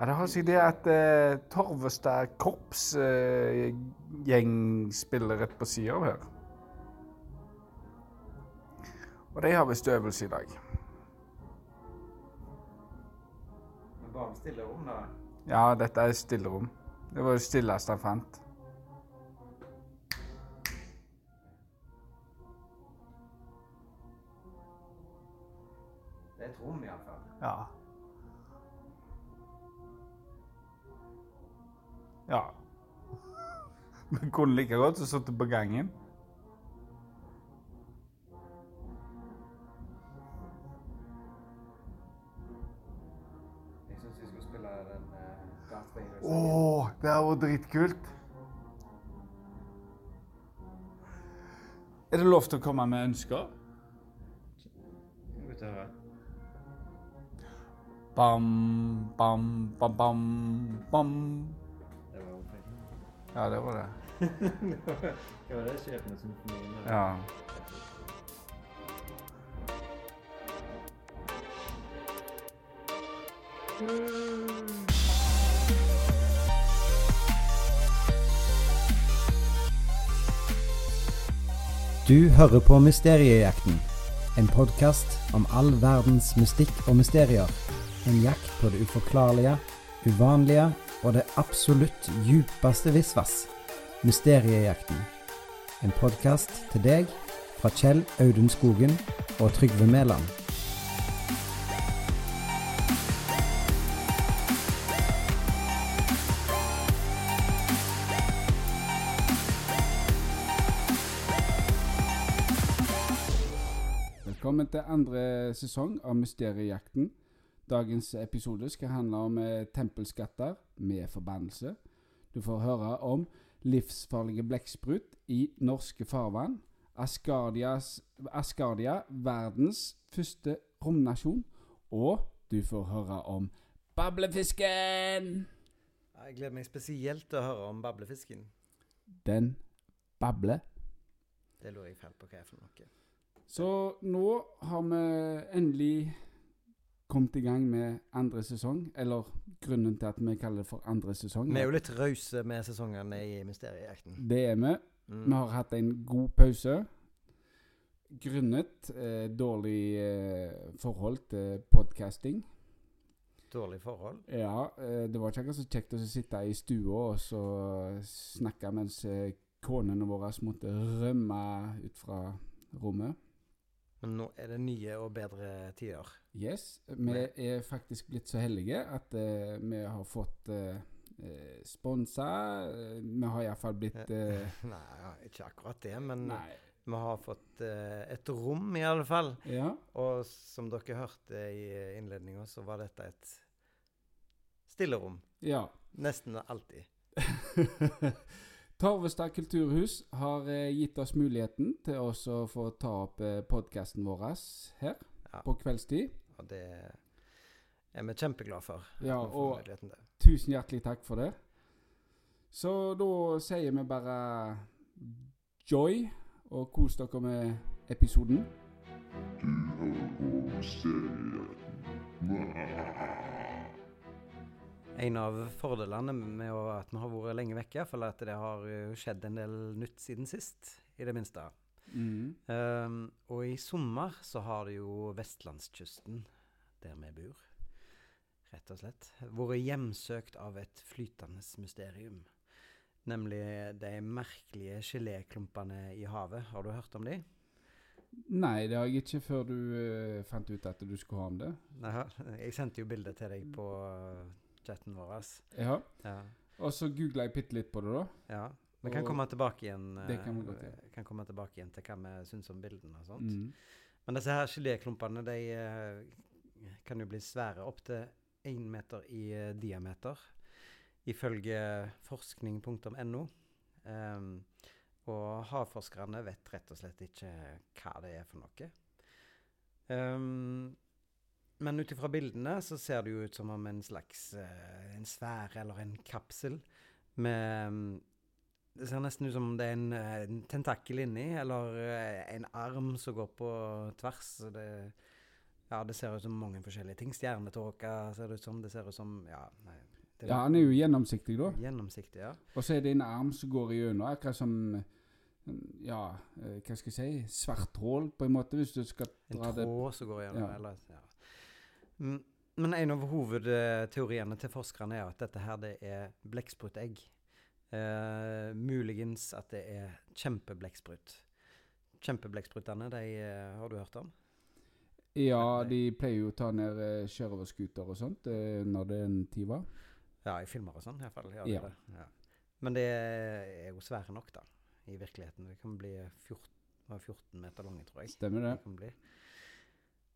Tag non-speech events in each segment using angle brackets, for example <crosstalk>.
Ja, det har seg det at eh, Torvestad korpsgjeng eh, spiller rett på sida av her. Og de har visst øvelse i dag. Men bare stillerom, da? Ja, dette er stillerom. Det var det stilleste han fant. Det er et rom, iallfall. Ja. Ja. Vi kunne like godt sittet på gangen. Jeg syns vi skulle spille den uh, Darth Vader. Å, det hadde vært dritkult. Er det lov til å komme med ønsker? Å. Bam, bam, bam, bam, bam. Ja, det var det. <laughs> det var det sjefen som fornøyd Ja. Du hører på Mysteriejakten. En podkast om all verdens mystikk og mysterier. En jakt på det uforklarlige, uvanlige og det absolutt djupeste visvas. Mysteriejakten. En podkast til deg fra Kjell Audun Skogen og Trygve Mæland. Velkommen til andre sesong av Mysteriejakten. Dagens episode skal handle om eh, tempelskatter med forbannelse. Du får høre om livsfarlige blekksprut i norske farvann. Asgardias, Asgardia, verdens første romnasjon. Og du får høre om bablefisken! Jeg gleder meg spesielt til å høre om bablefisken. Den babler. Det lurer jeg fælt på hva er for noe. Så nå har vi endelig kommet i gang med andre sesong. Eller grunnen til at vi kaller det for andre sesong. Vi er jo litt rause med sesongene i Mysteriejakten. Det er vi. Mm. Vi har hatt en god pause. Grunnet eh, dårlig eh, forhold til podcasting. Dårlig forhold. Ja, eh, det var ikke akkurat så kjekt å sitte i stua og så snakke mens eh, konene våre måtte rømme ut fra rommet. Men nå er det nye og bedre tider. Yes, vi er faktisk blitt så heldige at uh, vi har fått uh, sponsa. Vi har iallfall blitt uh, <laughs> Nei, ikke akkurat det, men Nei. vi har fått et rom i alle fall. Ja. Og som dere hørte i innledninga, så var dette et stillerom. ja. Nesten alltid. <laughs> Torvestad kulturhus har eh, gitt oss muligheten til å få ta opp eh, podkasten vår her Ja. på kveldstid. Og det er vi kjempeglade for. Ja, og tusen hjertelig takk for det. Så da sier vi bare joy, og kos dere med episoden. En av fordelene med at vi har vært lenge vekke, er at det har skjedd en del nytt siden sist, i det minste. Mm. Um, og i sommer så har det jo vestlandskysten, der vi bor, rett og slett, vært hjemsøkt av et flytende mysterium. Nemlig de merkelige geléklumpene i havet. Har du hørt om de? Nei, det har jeg ikke før du uh, fant ut at du skulle ha om det. Nei, jeg sendte jo bilde til deg på uh, chatten vår. Ja. Ja. Og så googla jeg bitte litt på det, da. ja. Vi kan komme tilbake igjen det eh, kan vi godt ja. kan komme tilbake igjen til hva vi syns om bildene og sånt. Mm. Men disse her geléklumpene de eh, kan jo bli svære opptil én meter i eh, diameter, ifølge forskning.no. Um, og havforskerne vet rett og slett ikke hva det er for noe. Um, men ut ifra bildene så ser det jo ut som om en slags eh, en sfære eller en kapsel med um, Det ser nesten ut som om det er en, eh, en tentakkel inni, eller eh, en arm som går på tvers. Det, Ja, det ser ut som mange forskjellige ting. Stjernetåke ser det ut som. Det ser ut som Ja, nei. det Ja, han er jo gjennomsiktig, da. Gjennomsiktig, ja. Og så er det en arm som går igjennom, akkurat som Ja, eh, hva skal jeg si Svart hull, på en måte, hvis du skal En dra det tråd som går gjennom. Ja. Eller, ja. Men en av hovedteoriene til forskerne er at dette her det er blekksprutegg. Eh, muligens at det er kjempeblekksprut. Kjempeblekksprutene, de eh, har du hørt om? Ja, de pleier jo å ta ned eh, sjørøverskuter og sånt eh, når det er en tid var. Ja, i filmer og sånn i hvert fall. Ja, det Ja. det. Ja. Men det er jo svære nok, da. I virkeligheten. Det kan bli 14, 14 meter lange, tror jeg. Stemmer det? Det kan bli.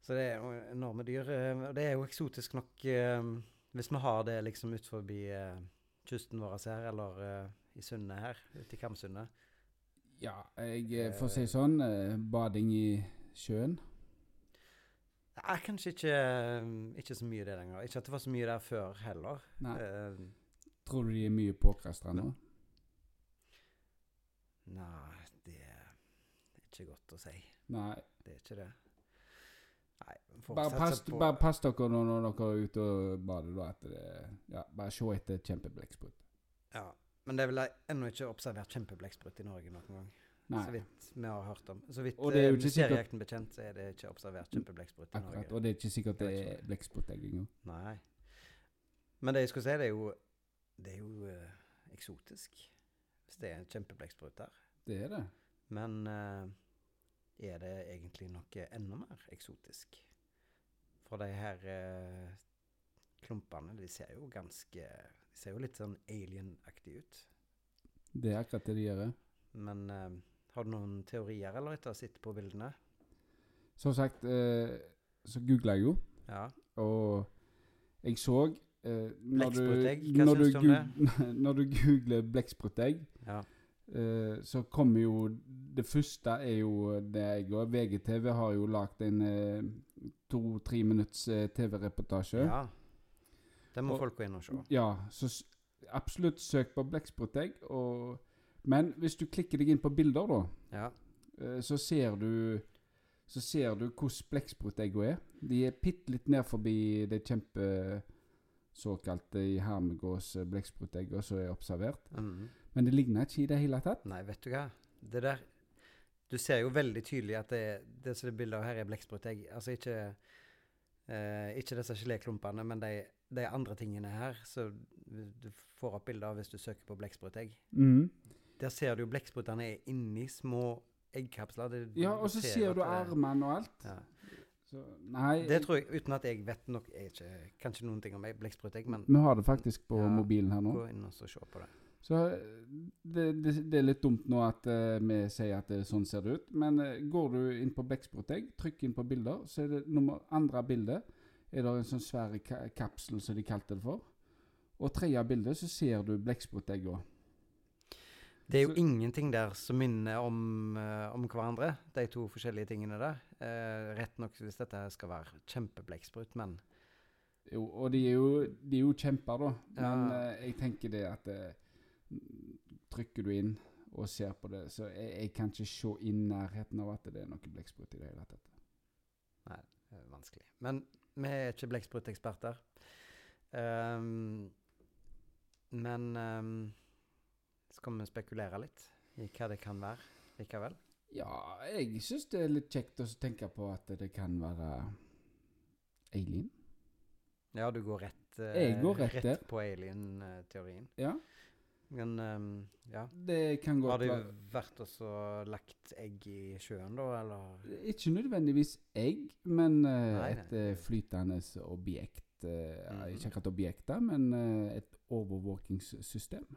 Så det er jo enorme dyr. eh, Og det er jo eksotisk nok eh, hvis vi har det liksom ut forbi eh, kysten vår her, eller i sundet her, ute i Kamsundet. Ja, jeg får si sånn. bading i sjøen. Nei, kanskje ikke, ikke så mye det lenger. Ikke at det var så mye der før heller. Nei. Uh, Tror du de er mye på nå? nei, det er ikke godt å si. Nei. Det er ikke det. Nei, Bare pass, på- bare pass dere når, når dere er ute og bader, da. At det, ja, bare se etter kjempeblekksprut. Ja. Men det er vel ennå ikke observert kjempeblekksprut i Norge noen gang. Nei, Så vidt vi har hørt om. Så vidt eh, Mysteriejakten bekjent, så er det ikke observert kjempeblekksprut i akkurat. Norge. Og det er ikke sikkert det er ikke. blekksprutegg engang. Nei. Men det jeg skulle si, det er jo Det er jo uh, eksotisk. Hvis det er en kjempeblekksprut der. Det er det. Men eh, er det egentlig noe enda mer eksotisk? For de her eh, klumpene, de ser jo ganske De ser jo litt sånn alien-aktige ut. Det er akkurat det de gjør. Men eh, har du noen teorier, eller etter å ha sett på bildene? Som sagt, eh, så googla jeg jo, Ja. og jeg så eh, når, du, når, om det? <laughs> når du googler blekkspruttegg, ja. Eh, så kommer jo Det første er jo det jeg og VGTV har jo lagd en uh, to-tre minutts uh, TV-reportasje. ja. Det må Og- folk gå inn og se. Ja, så absolutt søk på blekksprutegg. Men hvis du klikker deg inn på bilder, da, Ja. eh, så ser du så ser du hvordan blekksprutegga er. De er bitte litt ned forbi det kjempe såkalte i hermegås eh, som er observert. Mm. Men det ligner ikke i det hele tatt. Nei, vet du hva? Det der Du ser jo veldig tydelig at det, det som er bildet av her, er blekkspruttegg. Altså ikke eh, Ikke disse geléklumpene, men de, de andre tingene her som du får opp bilde av hvis du søker på blekksprutegg. Mm. Der ser du jo blekksprutene er inni små eggkapsler. Det, Ja, og så ser du armene og alt. Ja. Så, nei, Det tror jeg, uten at jeg vet nok Jeg ikke, kan ikke noen ting om blekksprutegg, men vi har det faktisk på Ja, mobilen her nå. gå inn og se på det. Så eh, det, det, det er litt dumt nå at uh, vi sier at det, sånn ser det ut. Men uh, går du inn på blekksprutegg, trykk inn på bilder, så er det nummer andre bildet er det en sånn svær ka kapsel som de kalte det for. Og tredje bildet så ser du blekkspruttegga. Det er jo Så- ingenting der som minner om, uh, om hverandre, de to forskjellige tingene der. Uh, rett nok hvis dette skal være kjempeblekksprut, men Jo, og de er jo, de er jo kjemper, da. Men Ja. eh, jeg tenker det at eh, Trykker du inn og ser på det, så jeg, jeg kan ikke se i nærheten av at det er noe blekksprut i det hele tatt. Nei, det er vanskelig. Men vi er ikke blekkspruteksperter. Um, men um, skal vi spekulere litt i hva det kan være likevel? Ja, jeg syns det er litt kjekt å tenke på at det kan være alien. Ja, du går rett, uh, går rett rett på alien-teorien. Ja, Men um, ja. det kan Har godt det de vært og lagt egg i sjøen, da, eller? Ikke nødvendigvis egg, men uh, Nei, et nei. eh, flytende objekt. Uh, mm. Ikke akkurat objekter, men uh, et overvåkingssystem.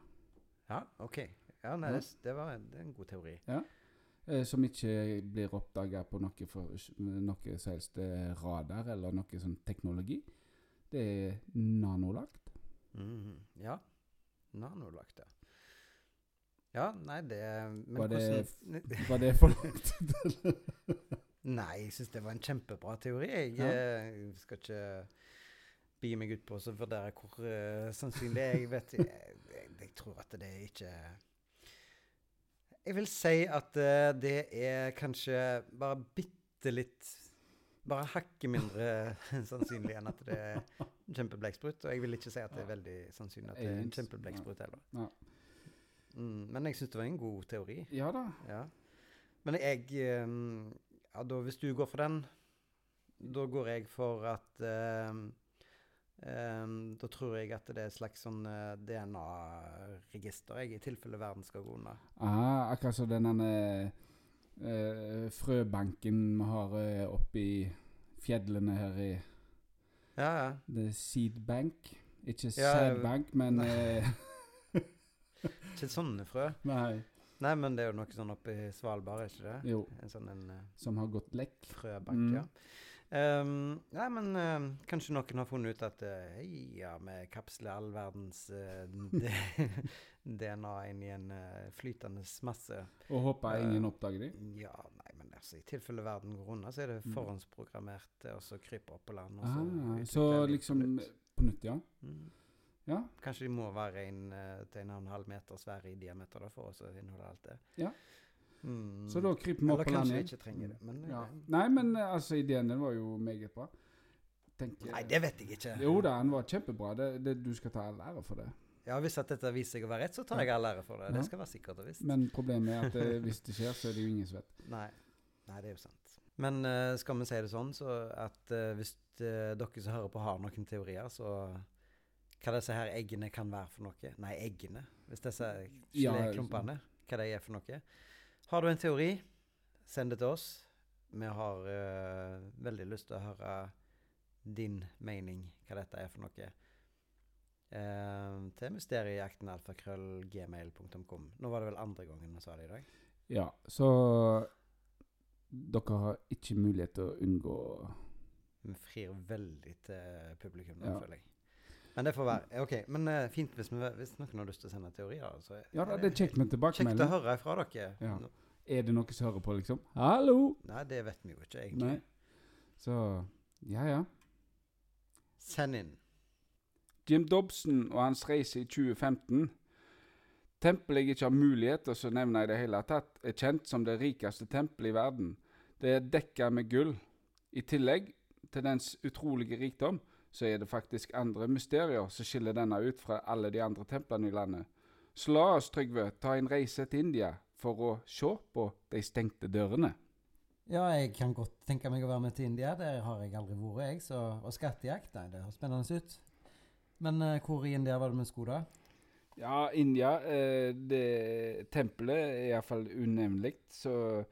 Ja, OK. Ja, nei, Ja. Det, det var det er en god teori. Ja. som ikke blir oppdaga på noe, for, noe som helst radar eller noe sånn teknologi. Det er nanolagt. Mhm, Ja. Nanolagt, ja. Nei, det Men Var det hvordan <laughs> <laughs> Var det for langt? Nei, jeg syns det var en kjempebra teori. Jeg Ja. eh, skal ikke bi meg ut på å vurdere hvor uh, sannsynlig er. Jeg vet jeg, jeg, jeg tror at det ikke Jeg vil si at uh, det er kanskje bare bitte litt bare hakket mindre sannsynlig enn at det kjempeblekksprutt. Og jeg vil ikke si at det er veldig sannsynlig at det er en kjempeblekksprut heller. Ja. Mm, men jeg syns det var en god teori. Ja da. Ja. Men jeg ehm, Ja, da hvis du går for den, da går jeg for at um, um, Da tror jeg at det er et slags sånn eh, DNA-register, jeg, i tilfelle verden skal gå under. Ah, akkurat som den derne eh, frøbanken vi har oppe i fjellene her i Ja, ja. The Seed Bank. Ikke Ja, Sad Bank, men eh, <laughs> Ikke sånne frø. Nei. Nei, men det er jo noe sånn oppe i Svalbard, er ikke det? Jo. En sånn en eh, Som har gått lekk. frøbank, Mm. ja. Um, nei, men ehm, kanskje noen har funnet ut at uh, ja, vi kapsler all verdens <laughs> uh, DNA inn i en uh, flytende masse. Og håper ingen oppdager det? Ja, nei, men altså, i tilfelle verden går unna, så er det Mm. forhåndsprogrammert eh, og så kryper opp på land. Så, Ah, så liksom nytt. På nytt, ja. Mm. Ja. Kanskje de må være en eh, til en og en halv meter svære i diameter da, for å så inneholde alt det. Ja. Mm. Så da kryper vi opp på land Eller kanskje jeg ikke trenger det, men Ja. eh, Nei, men eh, altså, ideen din var jo meget bra. Tenk, eh, Nei, det vet jeg ikke. Jo da, den var kjempebra. Det, det, du skal ta all ære for det. Ja, Hvis at dette viser seg å være rett, så tar jeg all ære for det. Ja. Det skal være sikkert og visst. Men problemet er at eh, hvis det skjer, så er det jo ingen som vet. Nei. Nei, det er jo sant. Men uh, skal vi si det sånn, så at uh, hvis uh, dere som hører på har noen teorier, så hva disse her eggene kan være for noe Nei, eggene. Hvis disse Ja, hva de er for noe. Har du en teori, send det til oss. Vi har veldig lyst til å høre din mening, hva dette er for noe. Uh, til mysteriejaktenalfakrøllgmail.com. Nå var det vel andre gangen vi sa det i dag. Ja, så dere har ikke mulighet til å unngå Vi frir veldig til publikum, Ja. føler jeg. Men det får være. Ok, men uh, fint hvis, vi, hvis noen har lyst til å sende teorier. Så Ja da, det er kjekt med Kjekt å høre fra dere. Ja. Er det noen som hører på, liksom? Hallo! Nei, det vet vi jo ikke, egentlig. Nei. Så ja, ja. Send inn. Jim Dobson og hans reise i 2015. Tempelet jeg ikke har mulighet til å nevne i det hele tatt, er kjent som det rikeste tempelet i verden. Det er dekka med gull. I tillegg til dens utrolige rikdom, så er det faktisk andre mysterier som skiller denne ut fra alle de andre templene i landet. Så la oss, Trygve, ta en reise til India for å se på de stengte dørene. Ja, jeg kan godt tenke meg å være med til India. Der har jeg aldri vært, jeg. Så, og skattejakt, nei, det høres spennende ut. Men uh, hvor i India var det vi skulle da? Ja, India eh, det Tempelet er iallfall unevnelig. Så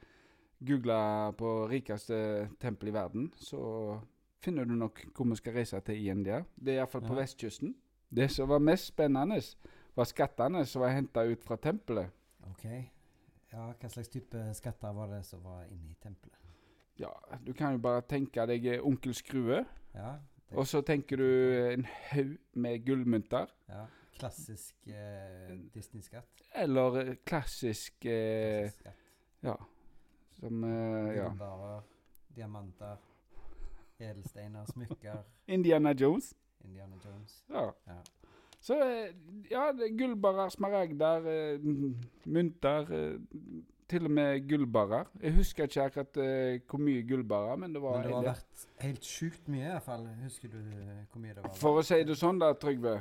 googla på rikeste tempel i verden, så finner du nok hvor vi skal reise til i India. Det er iallfall på vestkysten. Det som var mest spennende, var skattene som var henta ut fra tempelet. Ok. Ja, hva slags type skatter var det som var inne i tempelet? Ja, du kan jo bare tenke deg Onkel Skrue, Ja, og så tenker du en haug med gullmynter. ja klassisk eh, Disney-skatt. Eller eh, klassisk eh, Klassisk skatt. Ja. Som eh, Ja. Gullbarrer, diamanter, edelsteiner, smykker, Indiana Jones. Indiana Jones. Ja. Ja. Så eh, ja, gullbarer, er smaragder, eh, mynter eh, Til og med gullbarer. Jeg husker ikke akkurat eh, hvor mye gullbarer, men det var, Men det har en vært helt sjukt mye, i hvert fall. Husker du eh, hvor mye det var? For å si det sånn, da, Trygve,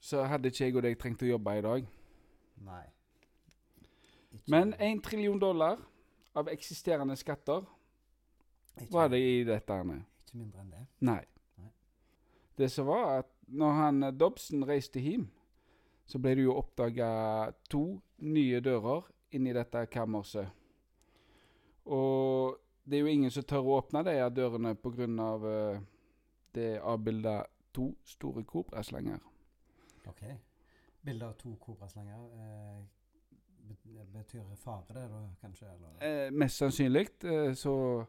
så hadde ikke jeg og deg trengt å jobbe i dag. Nei. Ikke- Men én trillion dollar av eksisterende skatter ikke- var det i dette. Arne. Ikke mindre enn det. Nei. Nei. Det som var at når han eh, Dobson reiste hjem, så ble det jo oppdaga to nye dører inni dette kammerset. Og det er jo ingen som tør å åpne de dørene pga. Uh, det er avbilda to store kobraslanger. Ok. Bilde av to kobraslanger. Eh, bet- betyr fare det, da, kanskje? Eller? Eh, mest sannsynlig eh, så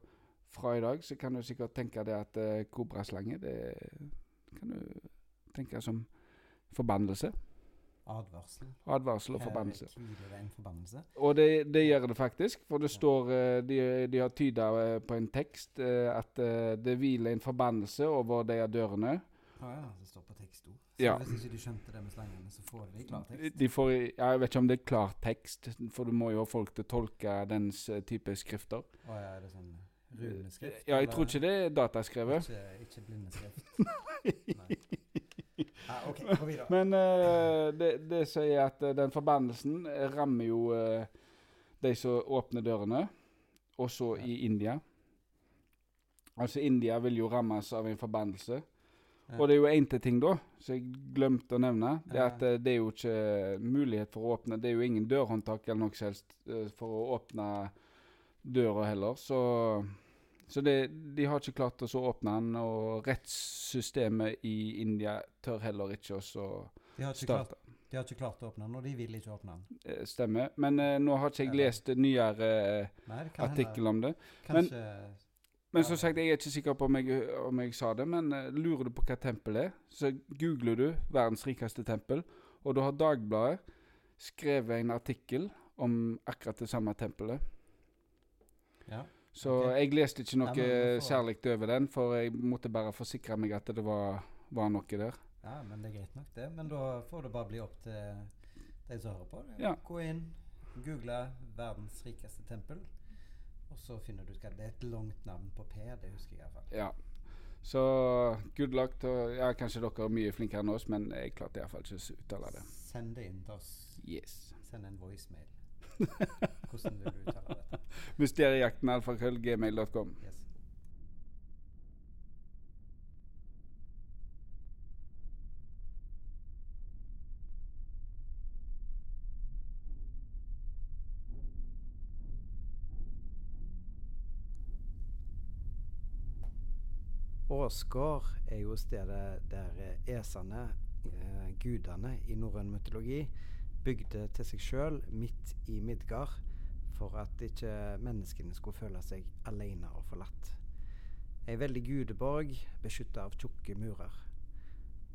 fra i dag så kan du sikkert tenke deg at eh, kobraslange det kan du tenke som forbannelse. Advarsel? Advarsel og forbannelse. hviler det en forbannelse. Og det, det gjør det faktisk, for det står eh, De, de har tyda eh, på en tekst eh, at eh, det hviler en forbannelse over de av dørene. Ja, ja, det står på tekst òg. Ja. hvis ikke de skjønte det med slangene, så får de klartekst. De får, Jeg vet ikke om det er klartekst, for du må jo ha folk til å tolke dens eh, type skrifter. Å ja, er det sånn Runeskrift? Ja, jeg eller- tror ikke det er dataskrevet. Ikke, ikke blindeskrift. <laughs> Nei. Ah, OK, gå videre. Men uh, det, det sier at eh, den forbannelsen rammer jo uh, de som åpner dørene, også Ja. i India. Altså India vil jo rammes av en forbannelse. Og det er jo én til ting, da, som jeg glemte å nevne. Det er at eh, det er jo ikke mulighet for å åpne Det er jo ingen dørhåndtak eller noe som helst eh, for å åpne døra heller. Så, så det, de har ikke klart å åpne den, og rettssystemet i India tør heller ikke å klart, starte. de har ikke klart å åpne den, og de vil ikke åpne den. Eh, Stemmer. Men eh, nå har ikke jeg Eller- lest nyere eh, artikkel om det. Kanskje Men Ja. som sagt, jeg er ikke sikker på om jeg, om jeg sa det, men eh, lurer du på hva tempel er, så googler du 'verdens rikeste tempel', og da har Dagbladet skrevet en artikkel om akkurat det samme tempelet. Ja. Så okay. jeg leste ikke noe får- særlig over den, for jeg måtte bare forsikre meg at det var, var noe der. ja, men det er greit nok, det. Men da får det bare bli opp til de som hører på. Ja. Gå inn, google 'verdens rikeste tempel', og så finner du hva det er. et langt navn på P, det husker jeg iallfall. Ja. Så good luck til Ja, kanskje dere er mye flinkere enn oss, men jeg klarte iallfall ikke å uttale det. Send det inn til oss. Yes. Send en voicemail. <laughs> Hvordan vil du uttale dette? Mysteriejakten alfakrøllgmail.com. Yes. Åsgård er jo stedet der eh, esene, eh, gudene i norrøn mytologi, bygde til seg sjøl midt i Midgard for at ikke menneskene skulle føle seg alene og forlatt. Ei veldig gudeborg beskytta av tjukke murer.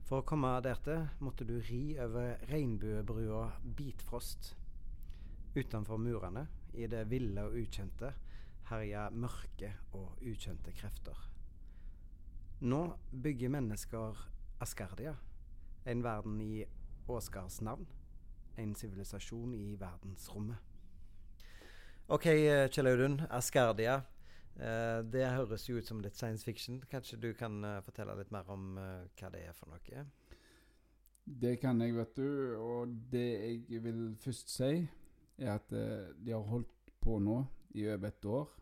For å komme dertil måtte du ri over regnbuebrua Bitfrost. Utenfor murene, i det ville og ukjente, herja mørke og ukjente krefter. Nå bygger mennesker Asgardia, en verden i Åsgards navn. En sivilisasjon i verdensrommet. OK, Kjell Audun. Asgardia. Eh, det høres jo ut som litt science fiction. Kanskje du kan eh, fortelle litt mer om eh, hva det er for noe? Det kan jeg, vet du. Og det jeg vil først si, er at de har holdt på nå i over et år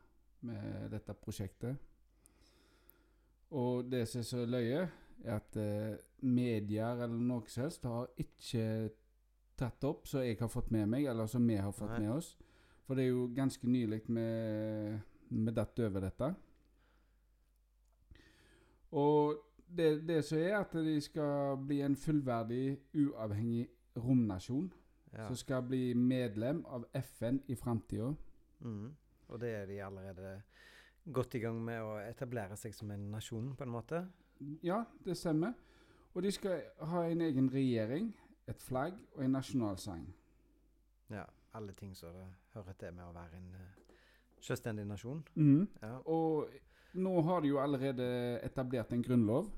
med dette prosjektet. Og det som er så løye, er at eh, medier eller noe som helst har ikke tatt opp, som jeg har fått med meg, eller som vi har fått Nei. med oss. For det er jo ganske nylig vi datt over dette. Og det, det som er at de skal bli en fullverdig, uavhengig romnasjon. Ja. Som skal bli medlem av FN i framtida. Mm. Og det er de allerede godt i gang med å etablere seg som en nasjon, på en måte? Ja, det stemmer. Og de skal ha en egen regjering, et flagg og en nasjonalsang. Ja. Alle ting som hører til med å være en eh, selvstendig nasjon. Mm. Ja. Og nå har de jo allerede etablert en grunnlov.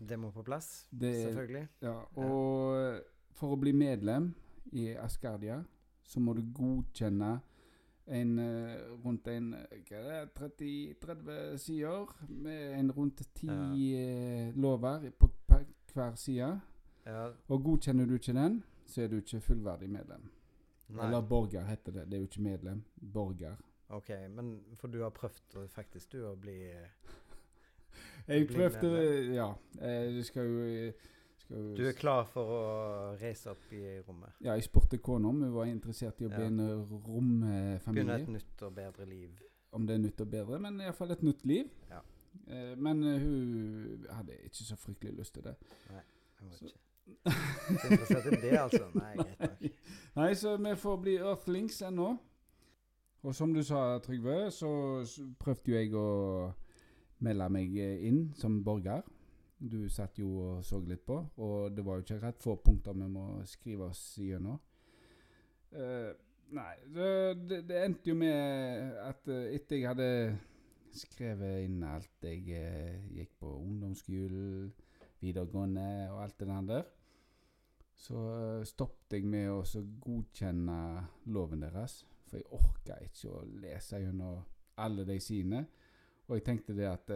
Det må på plass, Det, selvfølgelig. ja, og for å bli medlem i Asgardia, så må du godkjenne en eh, rundt en eh, det, 30, 30 sider med en rundt ti Ja. eh, lover på hver side. Ja. Og godkjenner du ikke den, så er du ikke fullverdig medlem. Nei. Eller borger, heter det. Det er jo ikke medlem. Borger. OK, men for du har prøvd faktisk du å bli Jeg prøvde. Ja. eh, Du skal jo, skal Du er klar for å reise opp i rommet? Ja, jeg spurte kona om hun var interessert i å bli Ja. en romfamilie. Begynne et nytt og bedre liv? Om det er nytt og bedre, men iallfall et nytt liv. Ja. Eh, men eh, hun hadde ikke så fryktelig lyst til det. Jeg hun var ikke. Interessert i det, altså? Nei, <laughs> greit nok. Nei, så vi får bli Earthlings ennå. Og som du sa, Trygve, så prøvde jo jeg å melde meg eh, inn som borger. Du satt jo og så litt på, og det var jo ikke rett få punkter vi må skrive oss gjennom. Uh, nei, det, det endte jo med at eh, etter jeg hadde skrevet inn alt jeg eh, gikk på ungdomsskolen, videregående og alt det der, så stoppet jeg med å godkjenne loven deres. For jeg orka ikke å lese gjennom alle de sine. Og jeg tenkte det at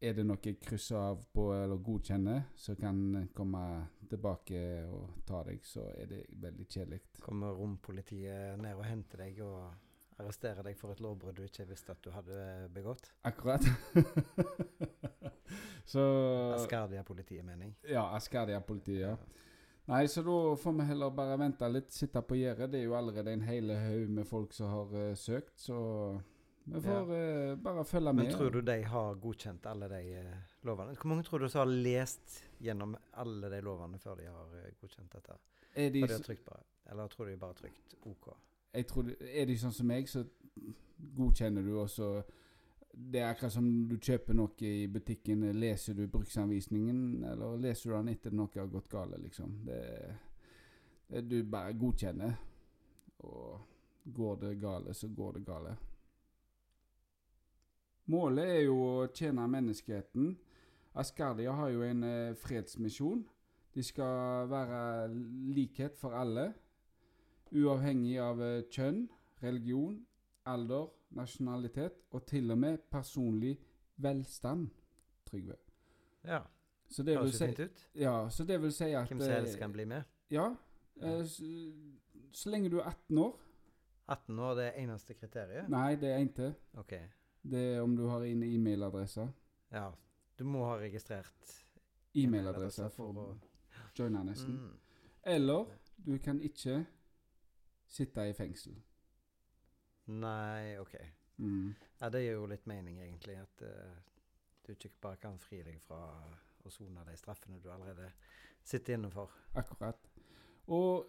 er det noe jeg krysser av på eller godkjenner, så kan jeg komme tilbake og ta deg, så er det veldig kjedelig. Kommer rompolitiet ned og henter deg og arresterer deg for et lovbrudd du ikke visste at du hadde begått? Akkurat. <laughs> så Askardia-politiet, mener jeg. Ja, Askardia-politiet, ja. Nei, så da får vi heller bare vente litt, sitte på gjerdet. Det er jo allerede en hel haug med folk som har uh, søkt, så vi får eh, bare følge med. Men tror du de har godkjent alle de uh, lovene? Hvor mange tror du som har lest gjennom alle de lovene før de har uh, godkjent dette? er de, de trykt bare, Eller tror du de bare har trykt OK? tror, er de sånn som meg, så godkjenner du også Det er akkurat som du kjøper noe i butikken. Leser du bruksanvisningen, eller leser du den etter noe har gått galt, liksom? Det, det Du bare godkjenner. Og går det gale, så går det gale. Målet er jo å tjene menneskeheten. Askardia har jo en eh, fredsmisjon. De skal være likhet for alle, uavhengig av eh, kjønn, religion, alder, nasjonalitet og til og med personlig velstand, Trygve. Ja. Så det Høres si, fint ut. ja, så det vil si at Hvem som helst eh, kan bli med. Ja. så, så lenge du er 18 år. 18 år, det er eneste kriteriet? Nei, det er ikke. OK. Det er om du har en e-mailadresse. Ja. Du må ha registrert E-mailadresse for å joine nesten. Mm. Eller du kan ikke sitte i fengsel. Nei, OK. Mm. Ja, det gir jo litt mening, egentlig, at uh, du ikke bare kan fri deg fra å sone de straffene du allerede sitter inne for. Akkurat. Og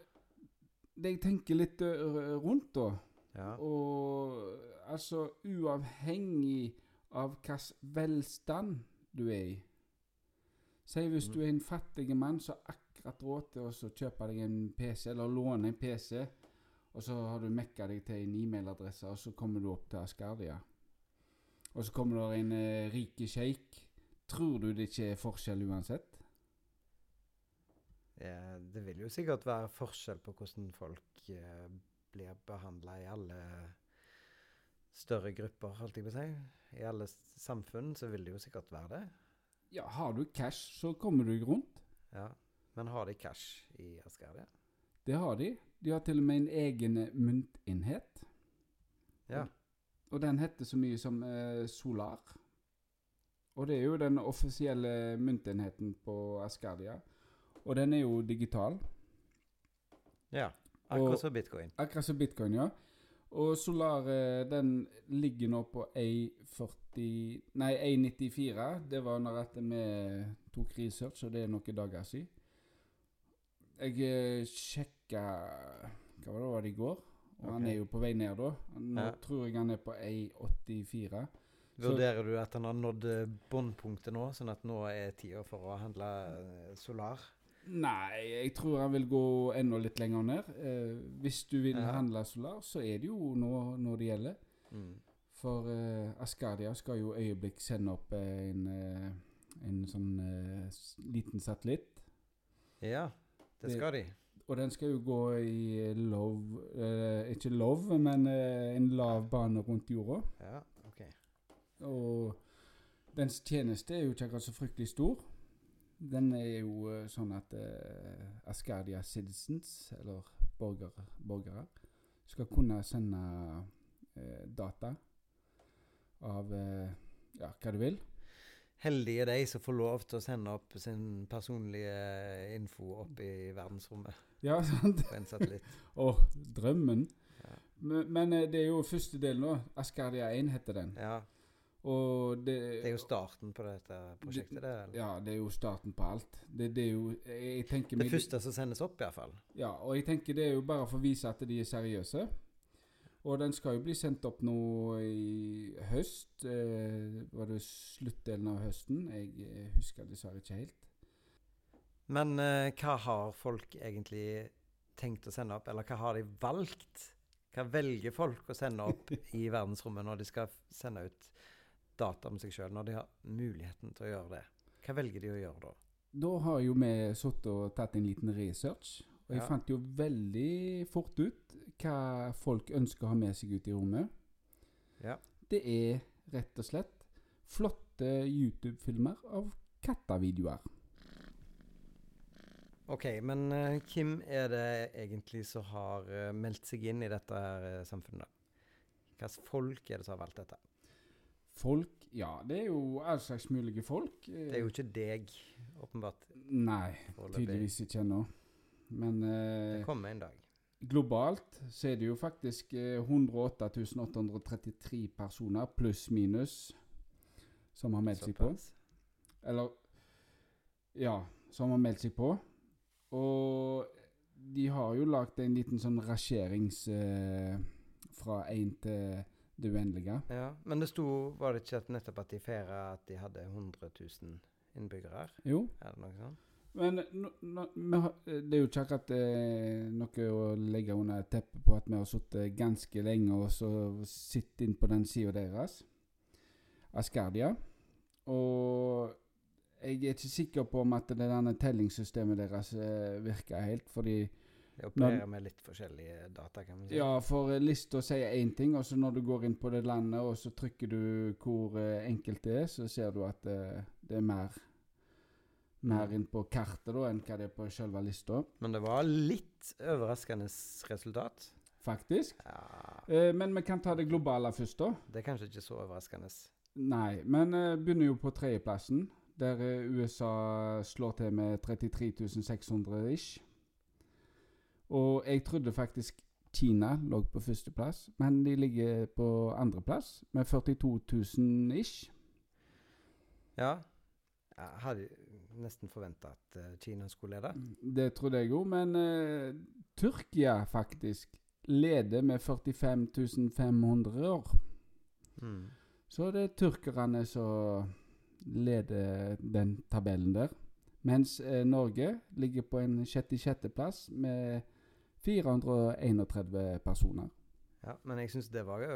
det jeg tenker litt rundt, da Ja. Og altså uavhengig av hvilken velstand du er i Si hvis Mm. du er en fattig mann som akkurat råd til å kjøpe deg en PC, eller låne en PC, og så har du mekka deg til en e-mailadresse, og så kommer du opp til Askardia. Og så kommer det en eh, rike sjeik. Tror du det ikke er forskjell uansett? Ja, det vil jo sikkert være forskjell på hvordan folk eh, blir behandla i alle større grupper, holdt jeg på å si. I alle samfunn så vil det jo sikkert være det. Ja, har du cash, så kommer du rundt. Ja. Men har de cash i Asgardia? Det har de. De har til og med en egen myntenhet. Ja. Og den heter så mye som eh, Solar. Og det er jo den offisielle myntenheten på Asgardia. Og den er jo digital. ja. Akkurat som bitcoin. Akkurat som bitcoin, ja. Og Solar eh, den ligger nå på A40 Nei, A94. Det var når at vi tok research, og det er noen dager siden. Jeg eh, sjekka Hva var det var det i går? Og han er jo på vei ned, da. Nå Ja. tror jeg han er på A84. Vurderer du at han har nådd bunnpunktet nå, sånn at nå er tida for å handle eh, Solar? Nei, jeg tror han vil gå enda litt lenger ned. Eh, hvis du vil Ja. handle Solar, så er det jo nå, når det gjelder. Mm. For eh, Askadia skal jo øyeblikk sende opp eh, en, eh, en sånn eh, liten satellitt. Ja, det Det- skal de. Og den skal jo gå i love eh, Ikke love, men eh, en lav bane rundt jorda. Ja, OK. Og dens tjeneste er jo ikke akkurat så fryktelig stor. Den er jo eh, sånn at uh, Ascardia Citizens, eller borger, borgere, skal kunne sende uh, data av uh, ja, hva du vil. Heldige de som får lov til å sende opp sin personlige info opp i verdensrommet Ja, <laughs> sant? på en satellitt. Og drømmen. Ja. Men, men eh, det er jo første del nå. Ascardia 1 heter den. Ja, Og det, Det er jo starten på dette prosjektet. Det, eller? Ja, det er jo starten på alt. Det, det er jo Jeg, jeg det første som sendes opp, iallfall. Ja, og jeg tenker det er jo bare for å vise at de er seriøse. Og den skal jo bli sendt opp nå i høst. Eh, var det sluttdelen av høsten? Jeg eh, husker dessverre ikke helt. Men eh, hva har folk egentlig tenkt å sende opp, eller hva har de valgt? Hva velger folk å sende opp <laughs> i verdensrommet når de skal sende ut data om seg sjøl, når de har muligheten til å gjøre det? Hva velger de å gjøre da? Da har jo vi sittet og tatt en liten research. Og jeg Ja. fant jo veldig fort ut hva folk ønsker å ha med seg ut i rommet. Ja. Det er rett og slett flotte YouTube-filmer av kattevideoer. OK, men uh, hvem er det egentlig som har uh, meldt seg inn i dette her uh, samfunnet? Hvilke folk er det som har valgt dette? Folk Ja, det er jo all slags mulige folk. Det er jo ikke deg, åpenbart. Nei, tydeligvis ikke ennå. Men Det eh, kommer en dag. globalt så er det jo faktisk eh, 108 833 personer pluss minus som har meldt seg på. Eller Ja, som har meldt seg på. Og de har jo lagd en liten sånn rasjerings eh, fra én til det uendelige. Ja, men det sto Var det ikke at nettopp at de feira at de hadde 100 000 innbyggere? Jo, Er det noe sånt? men no, no, har- det er jo ikke akkurat eh, noe å legge under teppet på at vi har sittet ganske lenge og så sittet inn på den sida deres, Askardia. Og jeg er ikke sikker på om at det denne tellingssystemet deres eh, virker helt, fordi De opererer med litt forskjellige data, kan man si. Ja, for eh, lista sier én ting, og så når du går inn på det landet, og så trykker du hvor eh, enkelt det er, så ser du at eh, det er mer mer inn på kartet da, enn hva det er på selve lista, Men det var litt overraskende resultat. faktisk. Ja, men vi kan ta det globale først, da. Det er kanskje ikke så overraskende. Nei, men begynner jo på tredjeplassen, der USA slår til med 33 600 ish. Og jeg trodde faktisk Kina lå på førsteplass, men de ligger på andreplass med 42 000 ish. Ja. Jeg hadde nesten forventa at eh, Kina skulle lede. Det trodde jeg jo, men uh, Tyrkia faktisk leder med 45 500 år. Mm. Så det er tyrkerne som leder den tabellen der. Mens eh, Norge ligger på en 66.-plass med 431 personer. Ja, men jeg syns det var jo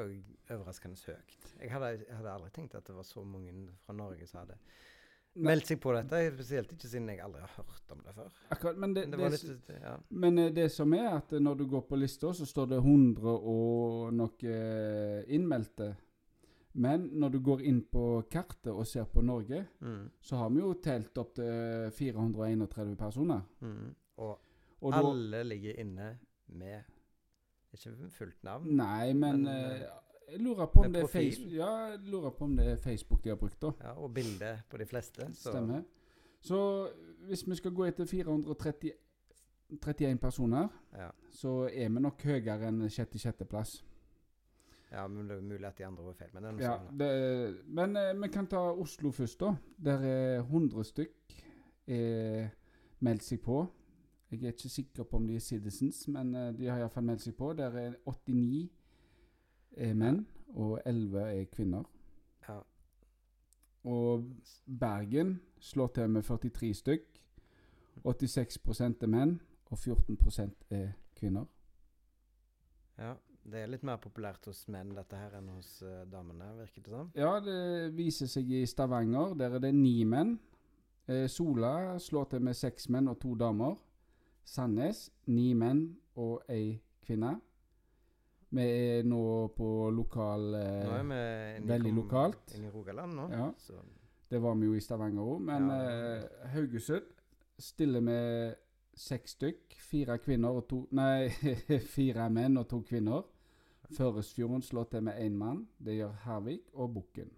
overraskende høyt. Jeg hadde, jeg hadde aldri tenkt at det var så mange fra Norge som hadde meldt seg på dette. Spesielt ikke siden jeg aldri har hørt om det før. Akkurat, men det, det det, litt Ja. men eh, det som er at når du går på lista, så står det 100 og noe eh, innmeldte. Men når du går inn på kartet og ser på Norge, Mm. så har vi jo telt opp til 431 personer. Mm. Og, Og da, alle ligger inne med ikke fullt navn. Nei, men, Men, eh, eh, jeg lurer på om det er? Facebook, ja, jeg lurer på om det er Facebook de har brukt, da. Ja, og bilde på de fleste. Så, Stemmer. Så hvis vi skal gå etter 431 personer, Ja. så er vi nok høyere enn sjette-sjetteplass. ja, men det er mulig at de andre var feil. Men det Ja, det, men eh, vi kan ta Oslo først, da. Der er 100 stykk er meldt seg på. Jeg er ikke sikker på om de er citizens, men eh, de har iallfall meldt seg på. Der er 89 er menn, og 11 er kvinner. Ja. Og Bergen slår til med 43 stykk. 86 er menn, og 14% er kvinner. ja. Det er litt mer populært hos menn dette her enn hos uh, damene, virker det som. Ja, det viser seg i Stavanger. Der er det ni menn. Eh, Sola slår til med seks menn og to damer. Sandnes ni menn og ei kvinne. Vi er nå på lokal eh, Nå er vi inne veldig lokalt. Inne i Rogaland nå. Ja. Så, Det var vi jo i Stavanger òg. Men Ja. eh, Haugesund stiller med seks stykk. Fire kvinner og to Nei, <laughs> fire menn og to kvinner. Førresfjorden slår til med én mann. Det gjør Hervik og Bukken.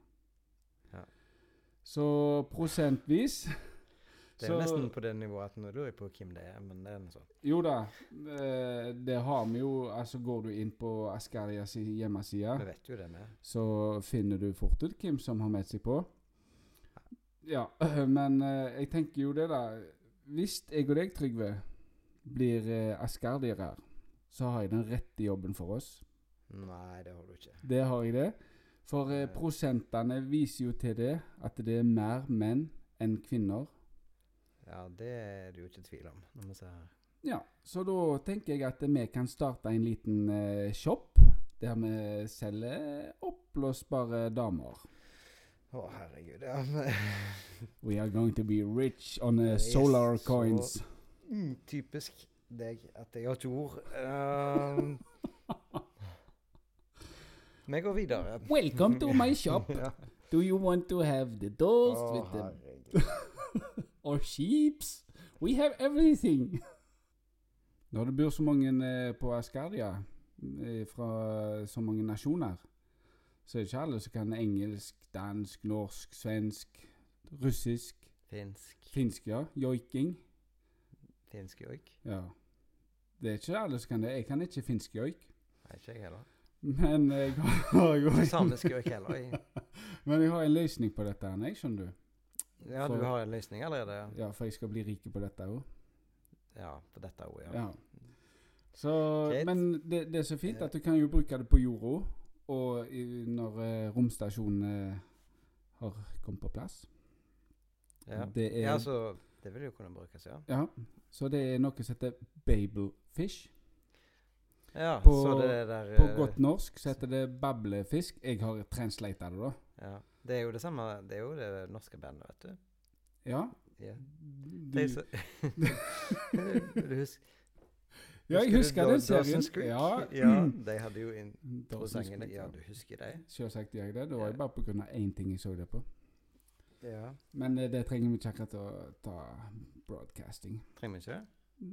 Ja. Så prosentvis det er så- nesten på det nivået at nå lurer jeg på hvem det er, men det er noe sånt. Jo da, eh, det har vi jo. Altså Går du inn på Askarias hjemmeside, Vi vet jo det med. så finner du fort ut hvem som har meldt seg på. Ja, <clears throat> men eh, jeg tenker jo det, da. Hvis jeg og deg, Trygve, blir uh, askardiere, så har jeg den rette jobben for oss. Nei, det har du ikke. Det har jeg det. For eh, prosentene viser jo til det at det er mer menn enn kvinner. Ja, det er det jo ikke tvil om, når vi ser her. Ja, så da tenker jeg at vi kan starte en liten eh, shop der vi selger oppblåsbare damer. Å, herregud. Ja, We are going to be rich on uh, solar yes, solar så- coins. mm, typisk deg at jeg har ikke ord. Um, <laughs> vi går videre. Welcome to my shop. <laughs> ja. Do you want to have the dolls oh, with the. <laughs> or sheeps? We have everything. <laughs> Når det bor så mange eh, på Asgardia eh, fra så mange nasjoner, så er det ikke alle som kan engelsk, dansk, norsk, svensk, russisk, Finsk. finsk, ja. Joiking. Finsk joik. Ja. Det er ikke alle som kan det. Jeg kan ikke finsk joik. Nei, ikke jeg heller. Men jeg har jo Samisk joik heller. Jeg. <laughs> Men jeg har en løsning på dette, jeg, skjønner du. Ja, For- du har en løsning allerede? ja. Ja, for jeg skal bli rik på dette òg. Ja, på dette òg, ja. Ja. Så, men det, det er så fint at du kan jo bruke det på jorda, og i, når eh, romstasjonen har kommet på plass. Ja. Det er ja, så det vil jo kunne brukes, ja. Ja, så det er noe som heter babelfish. Ja, På- så det der På eh, godt norsk så heter det bablefisk. Jeg har translata det, da. Ja. Det er jo det samme Det er jo det norske bandet, vet du. Ja. Ja. Du, så, <laughs> Du husker ja, jeg husker den serien. Ja, ja, de hadde jo Dawson's introsangen Creek, Ja, du husker dem? Selvsagt gjør jeg det. Det var jo bare av én ting jeg så det på. Ja. Men eh, det trenger vi ikke akkurat å ta broadcasting. Trenger vi ikke det?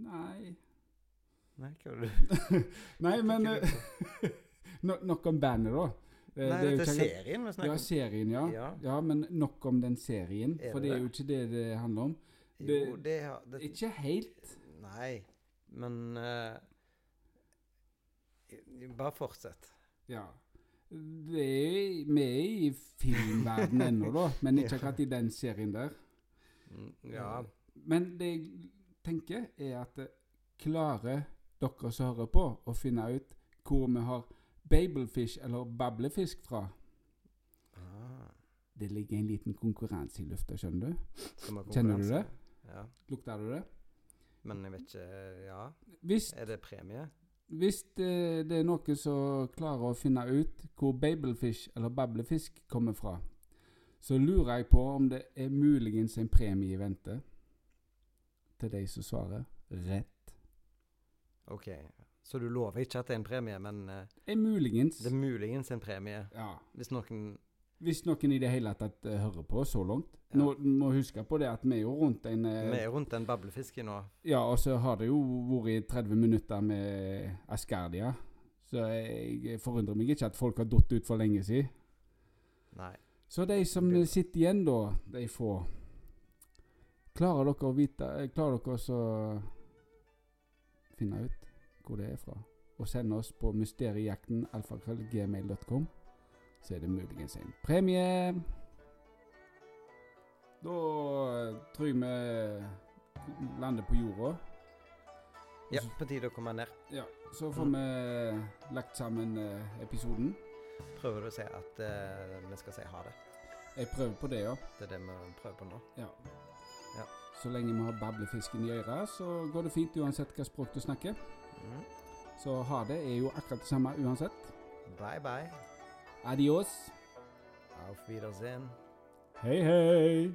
Nei Nei, hva var det <laughs> Nei, men eh, <laughs> Nok om bandet, da. Eh, Nei, det er dette er serien vi snakker om. Ja, serien, ja. Ja. ja. Men nok om den serien, Er for det det er jo ikke det det handler om. Jo, det- har det, Ikke helt. Nei, men uh, Bare fortsett. Ja. Det er, vi er i filmverdenen <laughs> ennå, da, men ikke akkurat i den serien der. Mm, Ja. Men det jeg tenker, er at eh, klarer dere som hører på, å finne ut hvor vi har babelfish eller bablefisk fra? Ah, Det ligger en liten konkurranse i lufta, skjønner du? Kjenner du det? Ja. Lukter du det? Men jeg vet ikke Ja, Hvis, er det premie? hvis det, det er noen som klarer å finne ut hvor babelfish eller bablefisk kommer fra, så lurer jeg på om det er muligens en premie i vente til de som svarer rett. OK. Så du lover ikke at det er en premie, men eh, Er muligens. det er muligens en premie Ja. hvis noen Hvis noen i det hele tatt eh, hører på så langt. Ja. Nå må huske på det at vi er jo rundt en eh, Vi er rundt en bablefiske nå. Ja, og så har det jo vært 30 minutter med Ascardia. Så jeg forundrer meg ikke at folk har datt ut for lenge siden. Nei. Så de som Det- sitter igjen, da, de få Klarer dere å vite Klarer dere å finne ut hvor det er fra? Og sende oss på mysteriejakten alfakrøllgmail.com, så er det muligens en premie. Da eh, tror jeg vi lander på jorda. Ja, på tide å komme ned. Ja, så får vi lagt sammen eh, episoden. Prøver du å si at uh, vi skal si ha det? Jeg prøver på det, ja. Det er det vi prøver på nå. ja. Ja. Så lenge vi har bablefisken i øret, så går det fint uansett hva språk du snakker. Mm. Så ha det er jo akkurat det samme uansett. Bye, bye. Adios. Auf Wiedersehen. Hei, hei.